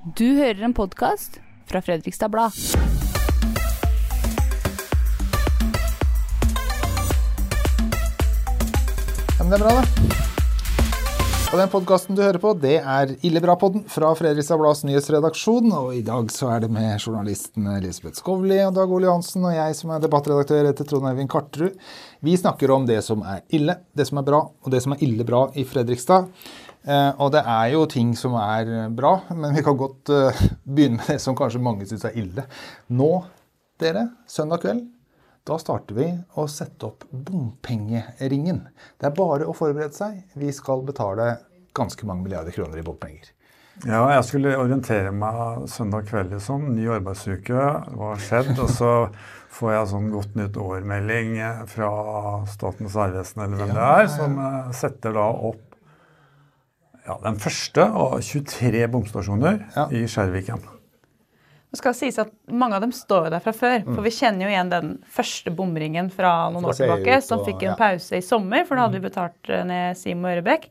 Du hører en podkast fra Fredrikstad Blad. Ja, men det er bra, det. Og den podkasten du hører på, det er Illebra-podden fra Fredrikstad Blads nyhetsredaksjon. Og i dag så er det med journalistene Elisabeth Skovli og Dag Ole Johansen og jeg som er debattredaktør etter Trond Eivind Karterud. Vi snakker om det som er ille, det som er bra, og det som er ille bra i Fredrikstad. Eh, og det er jo ting som er bra, men vi kan godt eh, begynne med det som kanskje mange syns er ille. Nå, dere, søndag kveld, da starter vi å sette opp bompengeringen. Det er bare å forberede seg. Vi skal betale ganske mange milliarder kroner i bompenger. Ja, jeg skulle orientere meg søndag kveld, liksom. Ny arbeidsuke. Hva har skjedd? Og så får jeg sånn Godt nytt år-melding fra Statens vegvesen eller hvem det er, som eh, setter da opp ja, den første av 23 bomstasjoner Ja. i Skjerviken. Det skal sies at Mange av dem står der fra før. For vi kjenner jo igjen den første bomringen fra noen år tilbake, som fikk en ja. pause i sommer, for da hadde vi betalt eh, ned Simo Ørebekk.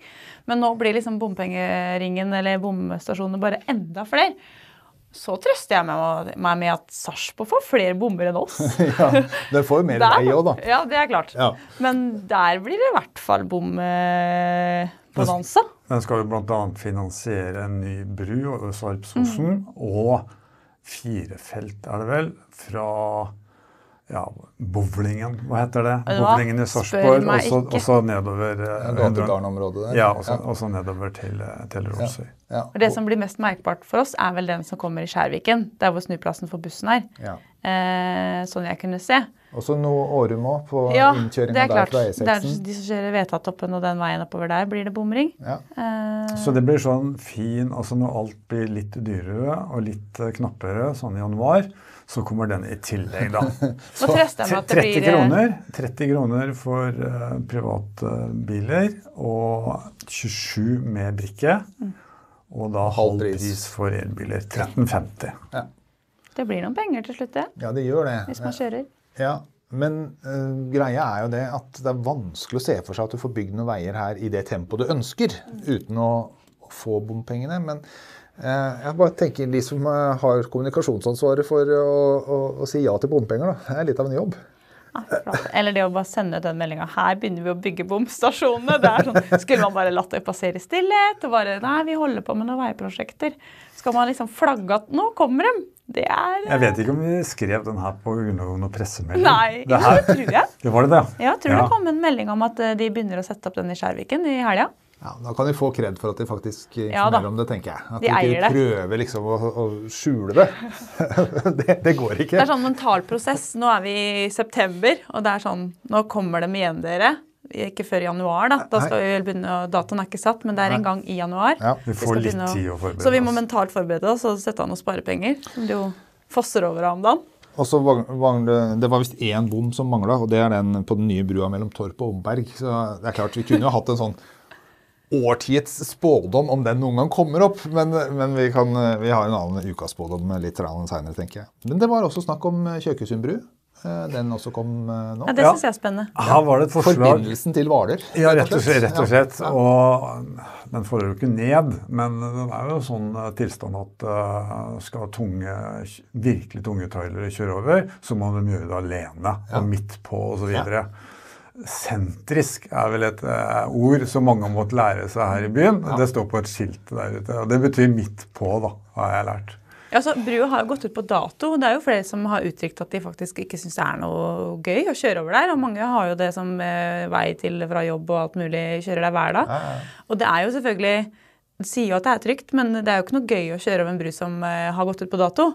Men nå blir liksom bompengeringen eller bomstasjonene bare enda flere. Så trøster jeg meg med at Sarpsborg får flere bommer enn oss. Ja, Den får jo mer Der- vei òg, da. Ja, det er klart. Ja. Men der blir det i hvert fall bombonanza. Den skal jo bl.a. finansiere en ny bru over Sarpsfossen og firefelt, er det vel, fra ja, bowlingen, hva heter det? Vet? Bowlingen i Sarpsborg, og så- nedover eh, Gategarn-området der. Ja, og så, nedover til, eh, til Romsøy. Ja. Og Det som blir mest merkbart for oss, er vel den som kommer i Skjærviken. Der hvor snuplassen for bussen er. Ja. Eh, sånn jeg kunne se. Og så noe Årum òg, på Ja, innkjøringa er der klart. fra Det er E6-en. de som kjører Vetatoppen og den veien oppover der, blir det bomring. Ja. Eh, Så det blir sånn fin altså Når alt blir litt dyrere og litt eh, knappere, sånn i januar, så kommer den i tillegg, da. så trøster jeg meg at det 30 eh, kroner, 30 kroner for uh, private biler og 27 med brikke. Mm. Og da Halv pris. for elbiler. 1350. Det blir noen penger til slutt, det. ja, det gjør det. Hvis man kjører. Ja, Men uh, greia er jo det at det er vanskelig å se for seg at du får bygd noen veier her i det tempoet du ønsker, uten å, få bompengene. Men jeg bare tenker de som eh, har kommunikasjonsansvaret for å, å, å si ja til bompenger, da. Det er litt av en jobb. Ja. Eller det å bare sende ut den meldinga. Her begynner vi å bygge bomstasjonene. Det er sånn, skulle man bare latt det passere i stillhet? Og bare Nei, vi holder på med noen veiprosjekter. Skal man liksom flagge at nå kommer de? Det er Jeg vet ikke om vi skrev den her på noen pressemelding. Nei, Det, jo, her, det tror jeg. det var det, det. Ja, jeg tror Ja. det kom en melding om at eh, de begynner å sette opp den i Skjærviken i helga. Ja, Da kan de få kred for at de faktisk Ja om det, tenker jeg. At De de, ikke prøver liksom å, å skjule det. det. Det går Det er sånn mental prosess. Nå er vi i september, og det er sånn Nå kommer de igjen, dere. Ikke før januar, da. Da skal vi begynne, Datoen er ikke satt, men det er en gang i januar. Ja. Vi får får litt å- tid å forberede oss. Så vi må mentalt forberede oss og sette av noen sparepenger. Som det jo fosser over av om dagen. Og så Det var visst én bom som mangla, og det er den på den nye brua mellom Torp og Omberg. Så det er klart, Vi kunne jo hatt en sånn årtiets spådom om den noen gang kommer opp, men, men vi, kan, vi har en annen ukaspådom litt seinere, tenker jeg. Men det var også snakk om Kjøkesund bru. Eh, Den også kom eh, nå. Ja, Det Ja. syns jeg er spennende. Her var det et forslag Forbindelsen til Hvaler. Ja, rett og slett. Rett og slett. Ja. Og den får jo ikke ned, men den er jo sånn eh, tilstand at eh, skal tunge, virkelig tunge trailere kjøre over, så må de gjøre det alene og midt på osv. Ja. Sentrisk er vel et uh, ord som mange har måttet lære seg her i byen. Det står på et skilt der ute. og Det betyr midt på, da, har jeg lært. Ja, så Brua har jo gått ut på dato. Det er jo flere som har uttrykt at de faktisk ikke syns det er noe gøy å kjøre over der. Og mange har jo det som eh, vei til fra jobb og alt mulig, kjører der hver dag. Og det er jo selvfølgelig det sier jo at det er trygt, men det er jo ikke noe gøy å kjøre over en bru som eh, har gått ut på dato.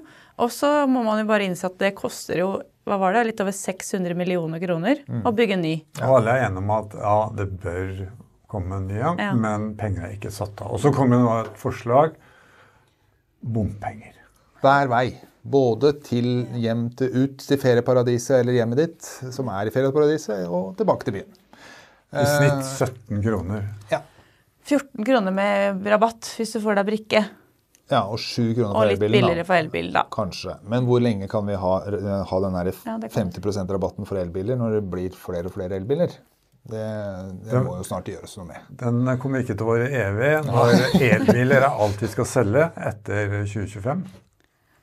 Og så må man jo bare innse at det koster jo hva var det, litt over 600 millioner kroner å bygge en ny. Og alle er enige om at ja, det bør komme en ny Ja. men penger er ikke satt av. Og så kommer det nå et forslag bompenger. Hver vei. Både til hjem til, ut til ferieparadiset eller hjemmet ditt, som er i ferieparadiset, og tilbake til byen. I snitt 17 kroner. Ja. 14 kroner med rabatt hvis du får deg brikke. Ja og sju kroner Og litt elbilen. billigere for elbil, da. Kanskje. Men hvor lenge kan vi ha, ha den der Ja, det kan 50% rabatten for elbiler når det blir flere og flere elbiler? Det, det må jo snart gjøres noe med. Den kommer ikke til å være evig når elbiler er alt vi skal selge etter 2025.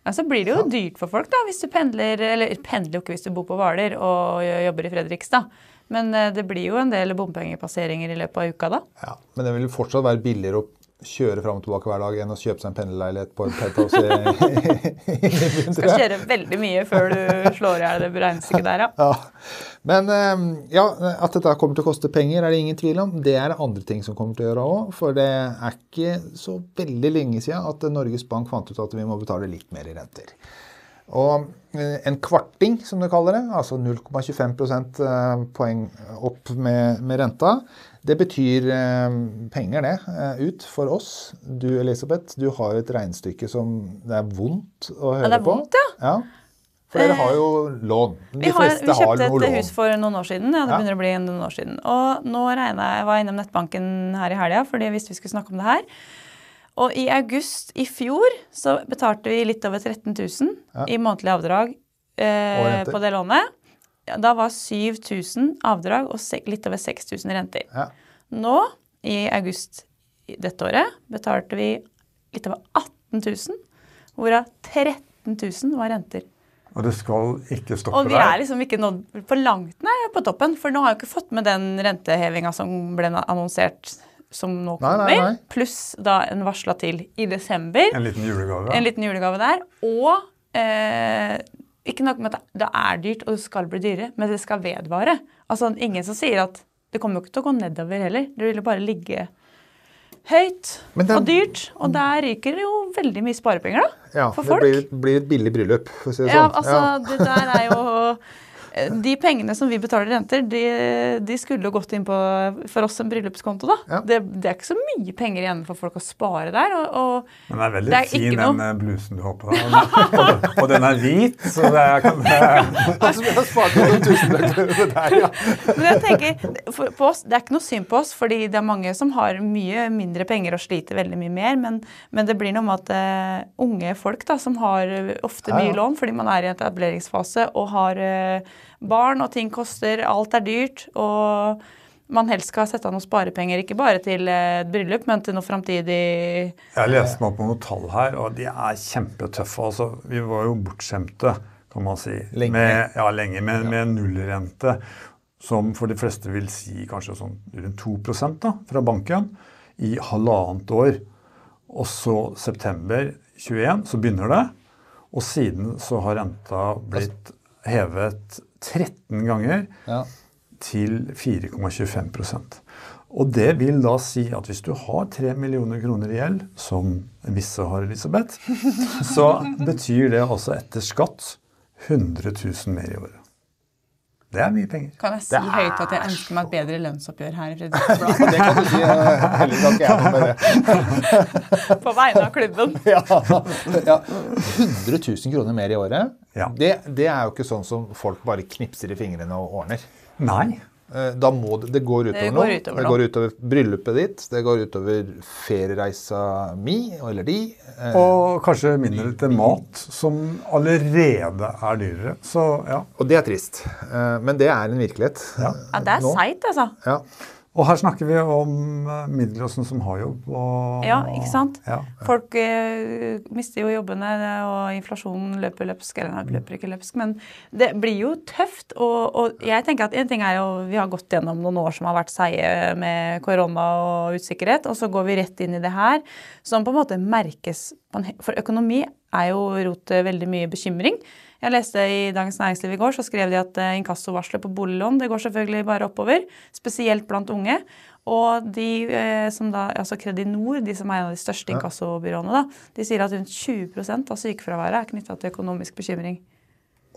Ja, så blir det jo dyrt for folk da, hvis du pendler, eller pendler jo ikke hvis du bor på Hvaler og jobber i Fredrikstad. Men eh, det blir jo en del bompengepasseringer i løpet av uka da. Ja, Men det vil fortsatt være billigere å kjøre fram og tilbake hver dag enn å kjøpe seg en pendlerleilighet på en penthouse Du skal kjøre veldig mye før du slår i hjel det regnestykket der, ja. Ja. Men eh, ja, at dette kommer til å koste penger, er det ingen tvil om. Det er andre ting som kommer til å gjøre òg. For det er ikke så veldig lenge siden at Norges Bank fant ut at vi må betale litt mer i renter. Og eh, en kvarting, som du kaller det, altså 0,25 eh, poeng opp med, med, renta, det betyr eh, penger, det, ut for oss. Du Elisabeth, du har et regnestykke som det er vondt å høre på. Ja, det er vondt, ja. ja. For dere har jo lån. De vi, har, vi kjøpte et lån. hus for noen år siden. Ja, det begynner å bli noen år siden. Og nå jeg, var innom nettbanken her i helga, fordi jeg visste vi skulle snakke om det her. Og i august i fjor så betalte vi litt over 13 000 ja. i månedlig avdrag eh, på det lånet. Da var 7000 avdrag og litt over 6000 renter. Ja. Nå, i august dette året, betalte vi litt over 18 000, hvorav 13 000 var renter. Og det skal ikke stoppe der? Og vi er liksom ikke nådd på langt nær på toppen. For nå har jeg ikke fått med den rentehevinga som ble annonsert som nå kommer, pluss da en varsla til i desember. En liten julegave. En liten julegave der. Og eh, ikke nok med at det er dyrt, og det skal bli dyrere, men det skal vedvare. Altså ingen som sier at det kommer jo ikke til å gå nedover heller. Det vil jo bare ligge høyt den, og dyrt. Og der ryker det jo veldig mye sparepenger, da. Ja, for folk. Det blir, blir et billig bryllup, for å si det sånn. Ja, altså, ja. det der er jo de pengene som vi betaler i renter, de, de skulle jo gått inn på for oss en bryllupskonto. da. Ja. Det, det, er ikke så mye penger igjen for folk å spare der. Og, og Men det er veldig det er fin, den noe... blusen du har på deg. Og, og, den er hvit, så det er, kan, det altså, vi har spart noen tusenlapper der, ja. Men jeg tenker, for, på oss, Det er ikke noe synd på oss, fordi det er mange som har mye mindre penger og sliter veldig mye mer. Men, men det blir noe med at uh, unge folk da, som har ofte mye ja, ja. lån fordi man er i en etableringsfase og har uh, barn, og ting koster. Alt er dyrt. og man helst skal sette av noen sparepenger, ikke bare til et bryllup, men til noe framtidig Jeg leste meg opp på noen tall her, og de er kjempetøffe. Altså, vi var jo bortskjemte, kan man si. Lenge. Med, ja, lenge. Med, ja. med nullrente, som for de fleste vil si kanskje sånn rundt 2% da, fra banken, i halvannet år. Og så september 21 så begynner det, og siden så har renta blitt hevet 13 ganger ja. til 4,25% Og det vil da si at hvis du har 3 millioner kroner i gjeld, som visse har, Elisabeth, så betyr det altså etter skatt 100 000 mer i året. Det er mye penger. Kan jeg si er... høyt at jeg ønsker meg et bedre lønnsoppgjør her i Fredrikstad det kan du si. Heller skal ikke jeg med det. På vegne av klubben. ja, ja. 100 000 kroner mer i året. Ja. Det, det, er jo ikke sånn som folk bare knipser i fingrene og ordner. Nei. Eh, da må det, det går utover noe. Det går utover bryllupet ditt, det går utover feriereisa mi eller de. Eh, og kanskje mindre til mat, som allerede er dyrere. Så, ja. Og det er trist. Eh, men det er en virkelighet. Ja, ja det er seigt, altså. Ja. Og her snakker vi om eh, middelklassen som har jobb. Og, ja, ikke sant. Ja. Folk eh, mister jo jobbene, og inflasjonen løper løpsk. Eller nei, løper ikke løpsk, men det blir jo tøft. Og, og, jeg tenker at en ting er jo Vi har gått gjennom noen år som har vært seige med korona og usikkerhet, og så går vi rett inn i det her, som på en måte merkes For økonomi er jo rot til veldig mye bekymring. Jeg leste i Dagens Næringsliv i går, så skrev de at eh, inkassovarselet på boliglån det går selvfølgelig bare oppover. Spesielt blant unge. Og de eh, som da, altså Kredinor, de som er en av de største inkassobyråene, da, de sier at rundt 20% av sykefraværet er knytta til økonomisk bekymring.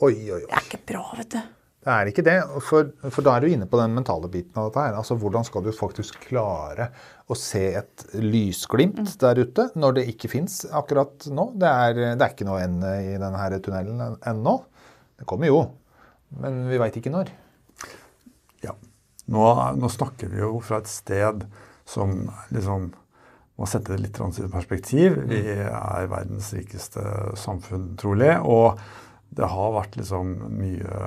Oi, oi, oi. Det er ikke bra, vet du. Det er ikke det. For, for, da er du inne på den mentale biten av dette her. Altså Hvordan skal du faktisk klare å se et lysglimt mm. der ute når det ikke fins akkurat nå? Det er, det er, ikke noe ende i denne tunnelen ennå. Det kommer jo, men vi veit ikke når. Ja. Nå, nå, snakker vi jo fra et sted som liksom må sette det litt i perspektiv. Vi mm. er verdens rikeste samfunn, trolig. og det har vært liksom mye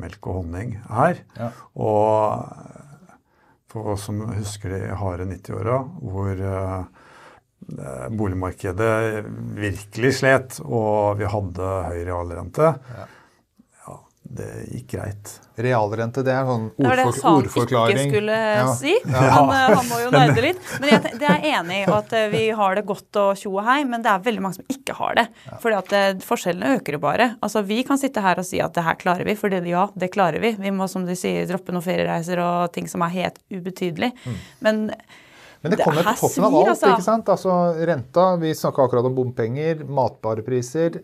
melk og honning her. Ja. Og oss som husker de harde 90-åra, hvor eh, eh, boligmarkedet virkelig slet, og vi hadde høy realrente. Ja. Ja, det gikk greit. Realrente, det er sånn Det var det jeg ordfor sa han ikke skulle Ja. si. Han, eh, han må jo nøyde litt. Men jeg, det er jeg enig i at eh, vi har det godt og tjo og hei, men det er veldig mange som ikke har det. Fordi at eh, forskjellene øker jo bare. Altså Vi kan sitte her og si at det her klarer vi, for ja, det klarer vi. Vi må som de sier, droppe noen feriereiser og ting som er helt ubetydelig. Men Men det kommer på toppen av alt. altså. ikke sant? Altså Renta, vi snakka akkurat om bompenger, matvarepriser.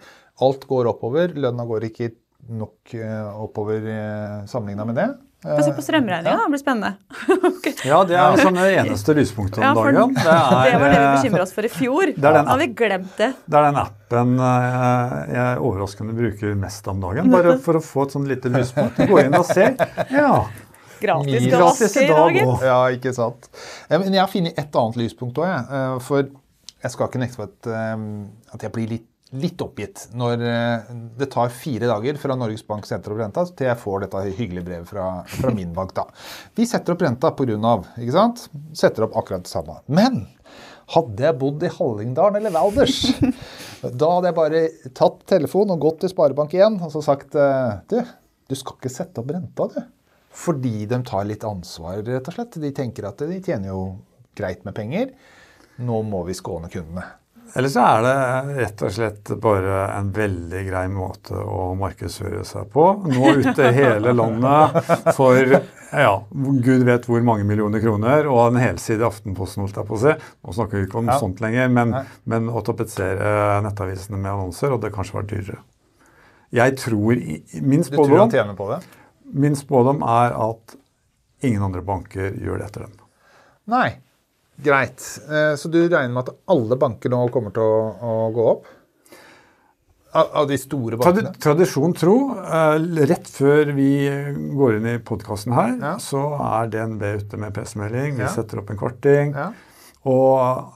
Alt går oppover. Lønna går ikke nok eh, oppover uh, sammenligna med det. få se på strømregninga, det blir spennende. okay. Ja, det er sånn det eneste lyspunktet om Ja, for dagen. Det det var det vi er, bekymra oss for i fjor. Det er den har vi glemt det. det er den appen eh, jeg overraskende bruker mest om dagen. Bare for å få et sånn lite lyspunkt. Gå inn og se. Ja. Gratis gratis i dag òg. Ja, ikke sant. Eh, Men jeg har funnet et annet lyspunkt òg, jeg. Eh, For jeg skal ikke nekte for at, eh, at jeg blir litt, litt oppgitt når eh, det tar fire dager fra Norges Bank setter opp renta til jeg får dette hyggelige brevet fra, fra min bank. da. Vi setter opp renta pga. ikke sant? Setter opp akkurat det samme. Men hadde jeg bodd i Hallingdalen eller Valdres, da hadde jeg bare tatt telefonen og gått til Sparebank1 og så sagt eh, Du, du skal ikke sette opp renta, du. Fordi de tar litt ansvar, rett og slett. De tenker at de tjener jo greit med penger. Nå må vi skåne kundene. Eller så er det rett og slett bare en veldig grei måte å markedsføre seg på. Nå ute i hele landet for ja, gud vet hvor mange millioner kroner, og en helside i Aftenposten, holdt jeg på å si. Nå snakker vi ikke om Ja. sånt lenger, men, men å tapetsere nettavisene med annonser, og det kanskje var dyrere. Jeg tror Min spådom, Du tror han tjener på det? min spådom er at ingen andre banker gjør det etter dem. Nei. Greit. Eh, Så du regner med at alle banker nå kommer til å, å gå opp? Av, de store bankene? tradisjon tro, eh, rett før vi går inn i podkasten her, Ja. så er DNB ute med PC-melding. Vi Ja. setter opp en kvarting. Ja. Og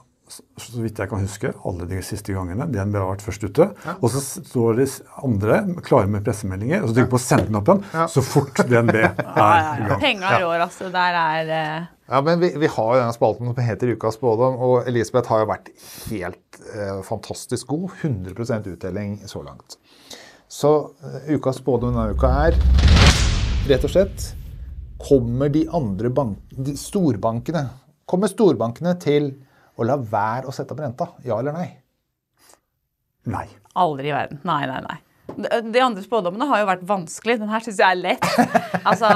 så vidt jeg kan huske, alle de siste gangene DNB har vært først ute. Og så står de andre klare med pressemeldinger, og så trykker ja. på send-knappen Ja. så fort DNB er Ja, i ja, ja. gang. Penga rår, altså. Der er uh... Ja, men vi, vi har jo denne spalten som heter Ukas spådom, og Elisabeth har jo vært helt uh, fantastisk god. 100% uttelling så langt. Så uh, ukas spådom denne uka er rett og slett Kommer de andre bank, de storbankene Kommer storbankene til å la være å sette opp renta? Ja eller nei? Nei. Aldri i verden. Nei, nei, nei. De, andre spådommene har jo vært vanskelig. Den her syns jeg er lett. Altså,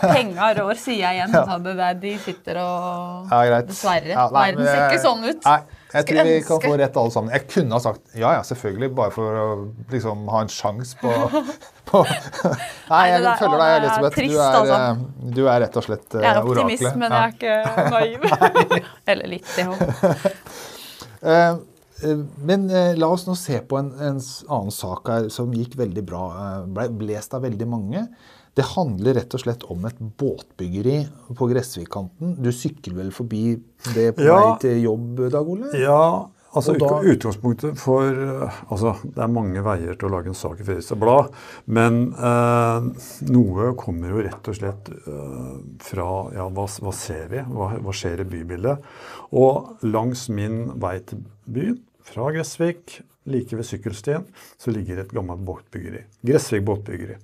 Penga rår, sier jeg igjen. Altså, det der, de sitter og Ja, greit. Dessverre. Ja, nei, Verden ser ikke sånn ut. Nei, jeg tror vi kan få rett alle sammen. Jeg kunne ha sagt ja, ja, selvfølgelig, bare for å liksom ha en sjanse på, på Nei, jeg Nei, følger deg, Elisabeth. Trist. Du er, altså. eh, du er rett og slett oraklet. Jeg er optimist, oraklet. men jeg er ikke naiv. Eller litt, òg. Eh, eh, Men eh, la oss nå se på en, en annen sak her som gikk veldig bra. eh, Ble lest av veldig mange. Det handler rett og slett om et båtbyggeri på Gressvikkanten. Du sykler vel forbi det på Ja. vei til jobb, Dag Ole? Ja, altså da- Utgangspunktet for eh, altså Det er mange veier til å lage en sak i Fredrikstad Blad, men eh, noe kommer jo rett og slett eh, fra ja, hva, hva ser vi? Hva, hva skjer i bybildet? Og langs min vei til byen, fra Gressvik, like ved sykkelstien, så ligger et gammelt båtbyggeri. Gressvik båtbyggeri.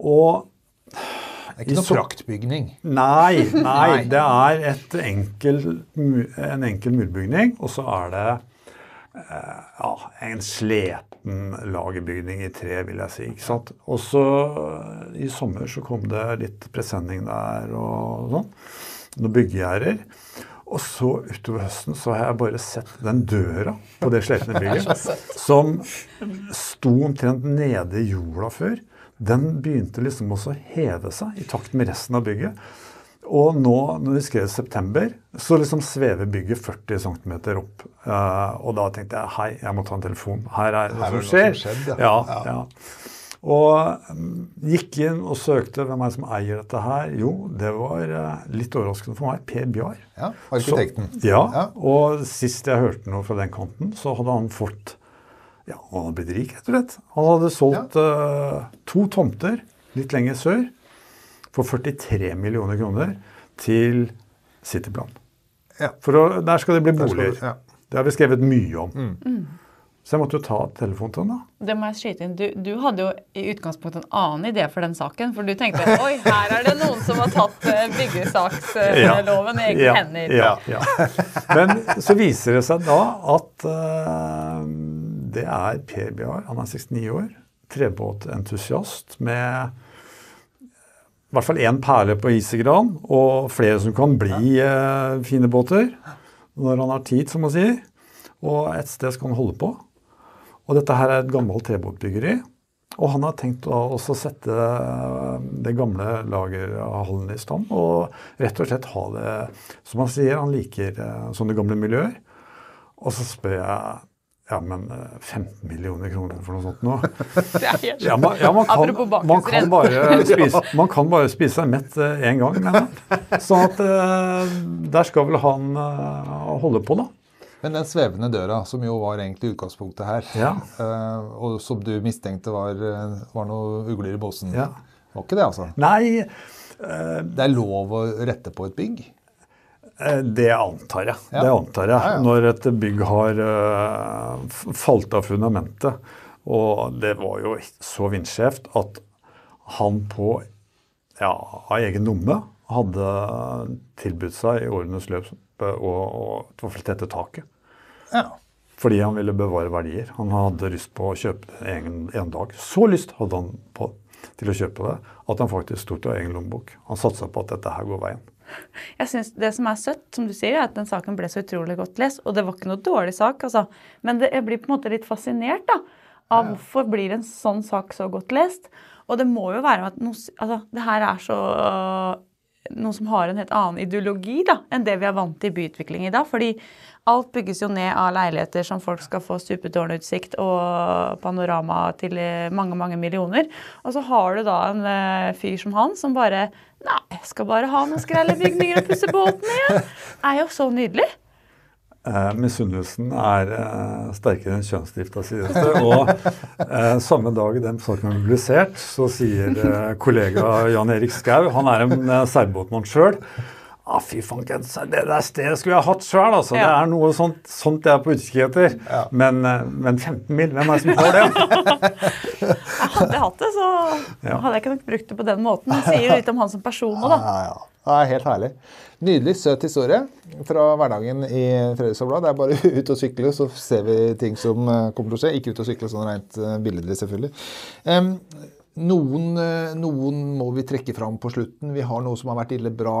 Og Det er ikke noe fraktbygning. praktbygning. Nei, nei, det er et enkel, en enkel murbygning, og så er det eh, ja, en sleten lagerbygning i tre, vil jeg si. ikke sant? Og så i sommer så kom det litt presenning der og sånn. Noen byggegjerder. Og så utover høsten så har jeg bare sett den døra på det sletne bygget, som sto omtrent nede i jorda før. Den begynte liksom også å heve seg i takt med resten av bygget. Og nå, når vi skrev september, så liksom svever bygget 40 cm opp. Uh, og da tenkte jeg hei, jeg må ta en telefon. Her er det Her som noe skjer. som skjedde, ja. ja. Ja, Og mm, gikk inn og søkte hvem er det som eier dette her. Jo, det var eh, litt overraskende for meg. Per Bjar. Ja, arkitekten. Så, ja, Ja. og sist jeg hørte noe fra den kanten, så hadde han fått Ja, han hadde blitt rik, rett og slett. Han hadde solgt eh, to tomter litt lenger sør for 43 millioner kroner til Cityplan. Ja. For å, der skal det bli boliger. det- ja. Det har vi skrevet mye om. Mm. Så jeg måtte jo ta telefonen til ham, da. Det må jeg skyte inn. Du, du hadde jo i utgangspunktet en annen idé for den saken. For du tenkte oi, her er det noen som har tatt eh, byggesaksloven i egne ja, hender. Ja, ja. Men så viser det seg da at eh, det er Per Bjar, han er 69 år, trebåtentusiast med i hvert fall én perle på isegran, og flere som kan bli eh, fine båter når han har tid, som man sier. Og et sted skal han holde på. Og dette her er et gammelt trebåtbyggeri. Og han har tenkt å også sette eh, det gamle lagerhallen i stand. Og rett og slett ha det Som han sier, han liker eh, sånne gamle miljøer. Og så spør jeg ja, men eh, 15 millioner kroner for noe sånt nå? Ja, man, ja, man, kan, man, kan bare spise, man kan bare spise seg mett én gang, mener jeg. Sånn at eh, der skal vel han eh, holde på, da. Men den svevende døra, som jo var egentlig utgangspunktet her, Ja. eh, og som du mistenkte var, eh, var noe ugler i båsen, Ja. var ikke det, altså? Nei, Det er lov å rette på et bygg? Eh, det antar jeg. Ja. Det antar jeg. Ja, ja. Når et bygg har uh, falt av fundamentet. Og det var jo så vindskjevt at han på ja, av egen lomme hadde tilbudt seg i årenes løp å å- i hvert fall tette taket. Ja. Fordi han ville bevare verdier. Han hadde lyst på å kjøpe det en, en dag. Så lyst hadde han på, til å kjøpe det at han faktisk tok det av egen lommebok. Han satsa på at dette her går veien. Jeg synes Det som er søtt, som du sier, er at den saken ble så utrolig godt lest. Og det var ikke noe dårlig sak, altså. Men det, jeg blir på en måte litt fascinert da, av hvorfor blir en sånn sak så godt lest. Og det må jo være at noe, altså, det her er så noe som har en helt annen ideologi da, enn det vi er vant til i byutvikling i dag. Fordi alt bygges jo ned av leiligheter som folk skal få stupetårnutsikt og panorama til eh, mange, mange millioner. Og så har du da en eh, fyr som han som bare Nei, jeg skal bare ha noen skrellebygninger og pusse båten igjen. Det er jo så nydelig. Eh, Misunnelsen er eh, sterkere enn kjønnsdrifta, sies det. Og eh, samme dag den saken er publisert, så sier eh, kollega Jan Erik Skau, han er en eh, seilbåtmann sjøl, ah, fy fanken, det der stedet skulle jeg hatt sjøl, altså. Det er noe sånt, sånt jeg er på utkikk etter. Men, eh, men 15 mil, hvem er det som får det? Jeg hadde hatt det, så Ja. hadde jeg ikke nok brukt det på den måten. Det sier jo litt om han som person òg, da. Ja, ja. Det er helt herlig. Nydelig, søt historie fra hverdagen i Fredrikstad Blad. Det er bare ut og sykle, så ser vi ting som eh, kommer til å skje. Ikke ut og sykle sånn rent eh, billedlig, selvfølgelig. Um, noen, eh, noen må vi trekke fram på slutten. Vi har noe som har vært ille bra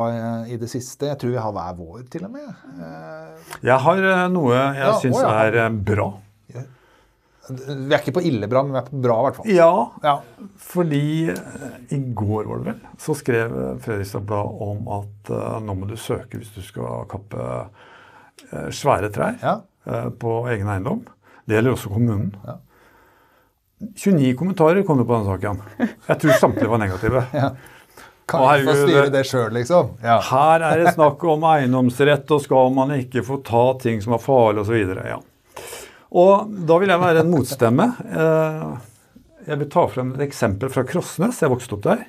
i det siste. Jeg tror vi har hver vår, til og med. Uh, Jeg har noe jeg Ja, syns er bra. Vi er ikke på ille bra, men vi er på bra, i hvert fall. Ja, Ja. Fordi eh, i går var det vel, så skrev eh, Fredrikstad Blad om at uh, nå må du søke hvis du skal kappe uh, svære trær Ja. uh, på egen eiendom. Det gjelder også kommunen. Ja. 29 kommentarer kom det på denne saken. Jeg tror samtlige var negative. Kan ikke vi få styre det- det sjøl, liksom? Ja. Her er det snakk om eiendomsrett, og skal man ikke få ta ting som er farlig osv. Ja. Og da vil jeg være en motstemme. Eh, Jeg vil ta frem et eksempel fra Krossnes. Jeg vokste opp der.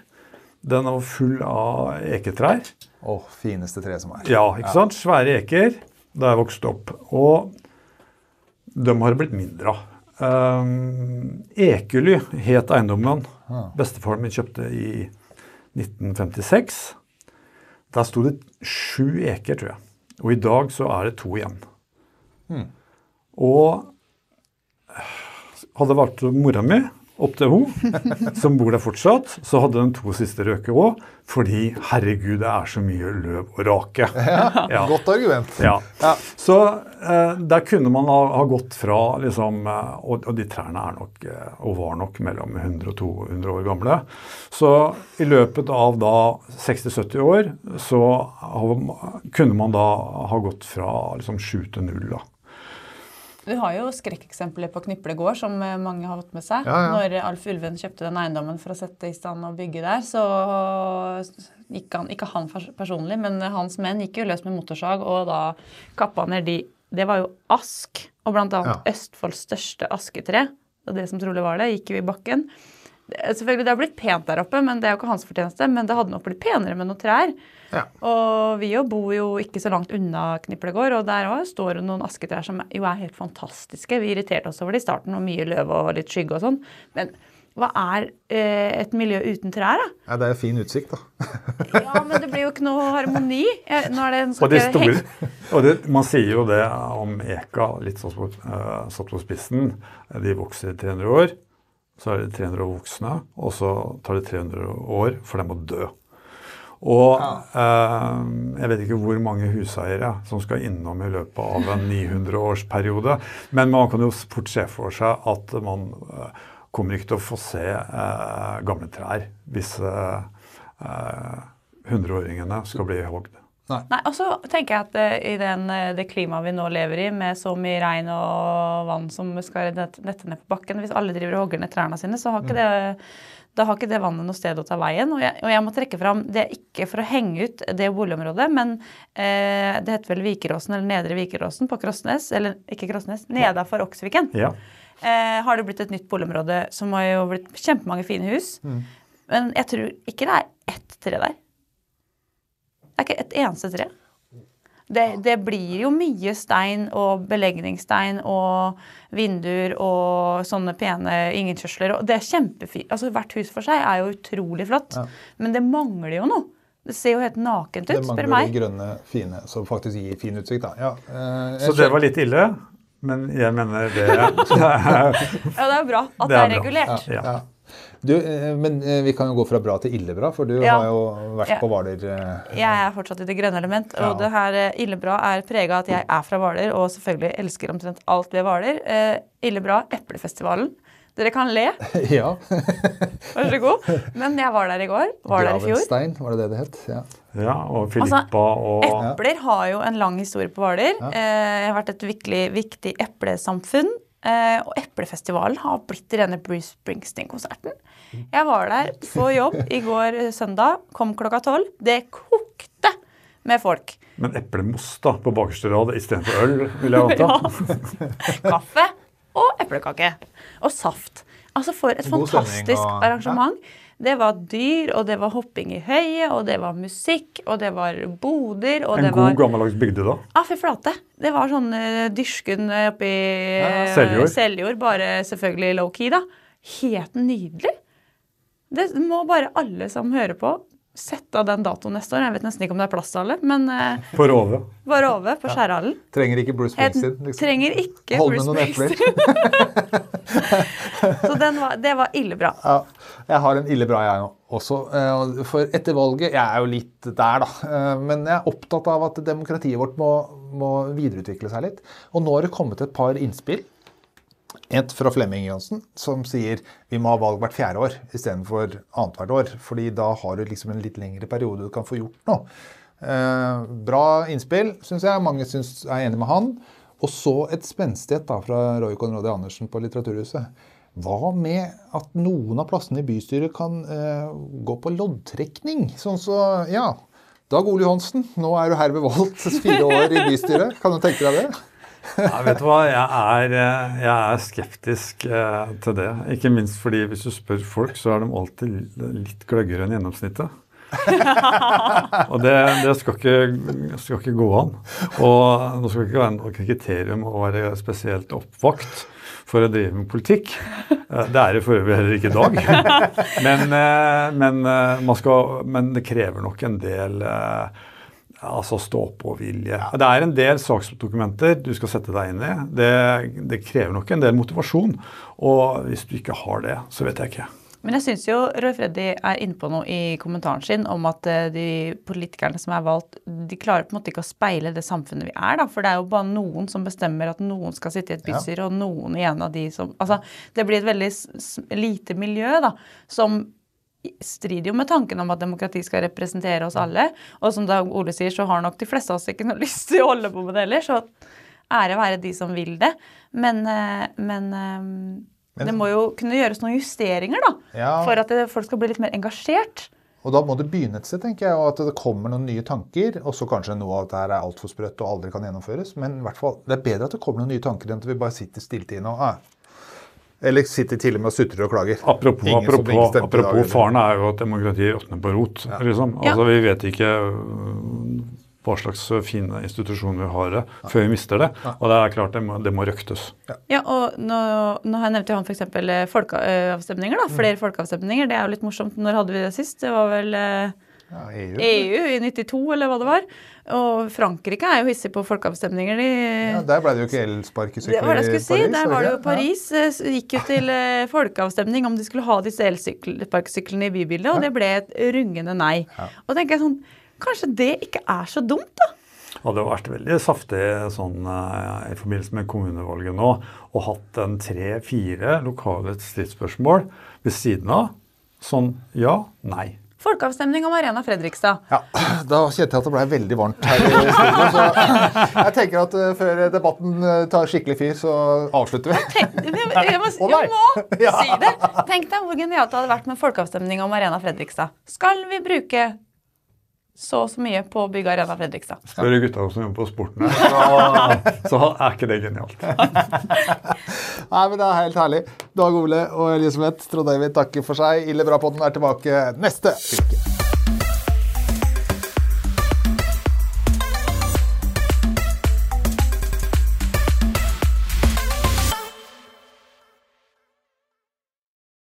Den var full av eketrær. Å, fineste tre som er. Ja, ikke sant? Svære eker da jeg vokste opp. Og de har det blitt mindre av. Um, Ekely het eiendommen bestefaren min kjøpte i 1956. Der sto det sju eker, tror jeg. Og i dag så er det to igjen. Og hadde vært mora mi opp til hun, som bor der fortsatt, så hadde de to siste røket òg. Fordi herregud, det er så mye løv og rake. Ja. Godt argument. Ja. Ja. Så eh, der kunne man ha, ha gått fra liksom eh, og, og de trærne er nok, eh, og var nok mellom 100 og 200 år gamle. Så i løpet av da 60-70 år så kunne man da ha gått fra liksom 7 til 0. da. Du har jo skrekkeksempler på Kniple gård, som eh, mange har fått med seg. Ja, ja. Når Alf Ulven kjøpte den eiendommen for å sette i stand og bygge der, så gikk han, ikke han personlig, men hans menn gikk jo løs med motorsag og da kappa ned de Det var jo ask, og blant annet Ja. Østfolds største asketre, og det som trolig var det, gikk jo i bakken. Selvfølgelig, det har blitt pent der oppe, men det er jo ikke hans fortjeneste. Men det hadde nok blitt penere med noen trær. Ja. Og vi jo bor jo ikke så langt unna Kniplegård, og der også står det noen asketrær som jo er helt fantastiske. Vi irriterte oss over det i starten, og mye løv og litt skygge og sånn. Men hva er eh, et miljø uten trær, da? Ja, det er fin utsikt, da. Ja, men det blir jo ikke noe harmoni. Jeg, nå er det en Og det store, og det, Man sier jo det om eka, litt sånn eh, satt på spissen. De vokser i 300 år. Så er det 300 år voksne, og så tar det 300 år for dem å dø. Og eh, jeg vet ikke hvor mange huseiere som skal innom i løpet av en 900-årsperiode. Men man kan jo fort se for seg at man eh, kommer ikke til å få se eh, gamle trær hvis hundreåringene eh, skal bli hogd. Nei, og så tenker jeg at uh, i den, eh, det klimaet vi nå lever i, med så mye regn og vann som skal nette ned på bakken Hvis alle driver og hogger ned trærne sine, så har ikke det, da har ikke det vannet noe sted å ta veien. Og jeg, og jeg må trekke fram Det er ikke for å henge ut det boligområdet, men eh, det heter vel Vikeråsen eller Nedre Vikeråsen på Krossnes. Eller ikke Krossnes, nedafor Oksviken. Ja. Eh, har det blitt et nytt boligområde som har jo blitt kjempemange fine hus. Men jeg tror ikke det er ett tre der. Det er ikke et eneste tre. Det, det blir jo mye stein og belegningsstein og vinduer og sånne pene innkjørsler. Og det er kjempefint. Altså, hvert hus for seg er jo utrolig flott, men det mangler jo noe. Det ser jo helt nakent ut, Det spør mangler du det de grønne, fine, som faktisk gir fin utsikt, da. Ja, eh, Så det var litt ille, men jeg mener det Ja, det er bra at Det det er er, regulert. Ja. Ja. Du, eh, men eh, vi kan jo gå fra bra til illebra, for du Ja. har jo vært Ja. på Hvaler. eh, Jeg er fortsatt i det grønne element, og Ja. det her illebra er prega av at jeg er fra Hvaler og selvfølgelig elsker omtrent alt ved Hvaler. Eh, Ille-bra, Eplefestivalen. Dere kan le, ja. vær så god. Men jeg var der i går. Var der i fjor. Gravenstein, var det det det het? Ja. Ja, og Filippa og Epler har jo en lang historie på Hvaler. Eh, jeg har vært et virkelig viktig eplesamfunn. Eh, og Eplefestivalen har blitt rene Bruce Springsteen-konserten. Jeg var der på jobb i går eh, søndag, kom klokka tolv. Det kokte med folk. Men eplemos da, på bakerste rad istedenfor øl, vil jeg anta. Kaffe og eplekake. Og saft. Altså For et stemning fantastisk og- arrangement. Det var dyr, og det var hopping i høyet, og det var musikk, og det var boder, og En det god, var gammeldags bygde, da. Ja, fy flate. Det var sånn uh, dyrsken eh, oppi ja, Seljord. Seljord, bare selvfølgelig low-key, da. Helt nydelig. Det må bare alle som hører på, sette av den datoen neste år. Jeg vet nesten ikke om det er plass til alle, men eh, På Rove. På over på Skjærhallen. Trenger ikke Bruce Springsteen. Liksom. trenger ikke Hold med Bruce noen epler. Springsteen. Så den var, det var ille bra. Ja, jeg har en ille bra, jeg også. Eh, For etter valget Jeg er jo litt der, da. Eh, Men jeg er opptatt av at demokratiet vårt må, må videreutvikle seg litt. Og nå har det kommet et par innspill. Et fra Flemming Johnsen, som sier vi må ha valg hvert fjerde år istedenfor annethvert år. fordi da har du liksom en litt lengre periode du kan få gjort noe. Eh, bra innspill, syns jeg. Mange synes, er enig med han. Og så et spenstighet da, fra Roy Conradi Andersen på Litteraturhuset. Hva med at noen av plassene i bystyret kan eh, gå på loddtrekning? Sånn så, ja. Dag Ole Johansen, nå er du herved valgt fire år i bystyret. Kan du tenke deg det? Ja, vet du hva, jeg er, eh, jeg er skeptisk eh, til det. Ikke minst fordi hvis du spør folk, så er de alltid litt gløggere enn gjennomsnittet. og det, det skal, ikke, skal ikke gå an. Og nå skal ikke være noe kriterium å være spesielt oppvakt for å drive med politikk. Eh, Det er det for øvrig heller ikke i dag. Men, eh, men, man skal, men det krever nok en del eh, Altså stå-på-vilje. Det er en del saksdokumenter du skal sette deg inn i. Det, det krever nok en del motivasjon. Og hvis du ikke har det, så vet jeg ikke. Men jeg syns jo Roy Freddy er inne på noe i kommentaren sin om at eh, de politikerne som er valgt, de klarer på en måte ikke å speile det samfunnet vi er, da. For det er jo bare noen som bestemmer at noen skal sitte i et bystyre, og noen igjen av de som Altså, det blir et veldig lite miljø, da, som strider jo med tanken om at demokrati skal representere oss alle. Og som Dag Ole sier, så har nok de fleste av oss ikke noe lyst til å holde på med det heller. Så ære være de som vil det. Men, men, men, eh, det må jo kunne gjøres noen justeringer, da. Ja. For at folk skal bli litt mer engasjert. Og da må det begynne et sted, tenker jeg, og at det kommer noen nye tanker. Og så kanskje noe av dette her er altfor sprøtt og aldri kan gjennomføres. Men i hvert fall, det er bedre at det kommer noen nye tanker enn at vi bare sitter stille inne og ah, Eller sitter til og med og sutrer og klager. Apropos, Ingen apropos, apropos faren er jo at demokratiet råtner på rot. Liksom. Ja. Altså, Vi vet ikke øh, hva slags fine institusjoner vi har det, før vi mister det. Og det er klart det må, det må røktes. Ja, og nå, nå har jeg nevnt jo han f.eks. folkeavstemninger. Mm. da, Flere folkeavstemninger. Det er jo litt morsomt. Når hadde vi det sist? Det var vel eh, Ja, EU. EU i 92, eller hva det var. Og Frankrike er jo hissig på folkeavstemninger. De, Ja, der ble det jo ikke elsparkesykler det var det jeg skulle si. i Paris, Der var det jo? Paris Ja. gikk jo til eh, folkeavstemning om de skulle ha disse elsparkesyklene i bybildet, og det ble et rungende nei. Og tenker jeg sånn Kanskje det ikke er så dumt, da? hadde jo vært veldig saftig sånn, eh, i forbindelse med kommunevalget nå og hatt en tre-fire lokale stridsspørsmål ved siden av. Sånn ja, nei. Folkeavstemning om Arena Fredrikstad. Ja, Da kjente jeg at det ble veldig varmt her i studio. Så jeg tenker at eh, før debatten eh, tar skikkelig fyr, så avslutter vi. Tenk, jeg, må, jeg, må, jeg må si det! Tenk deg hvor genialt det hadde vært med folkeavstemning om Arena Fredrikstad. Skal vi bruke så og så mye på å bygge Arena Fredrikstad? Spør gutta som jobber på sporten her, så, så er ikke det genialt. Nei, men Det er helt herlig. Dag Ole og Elisabeth Trond David takker for seg. Ille bra podden er tilbake neste uke.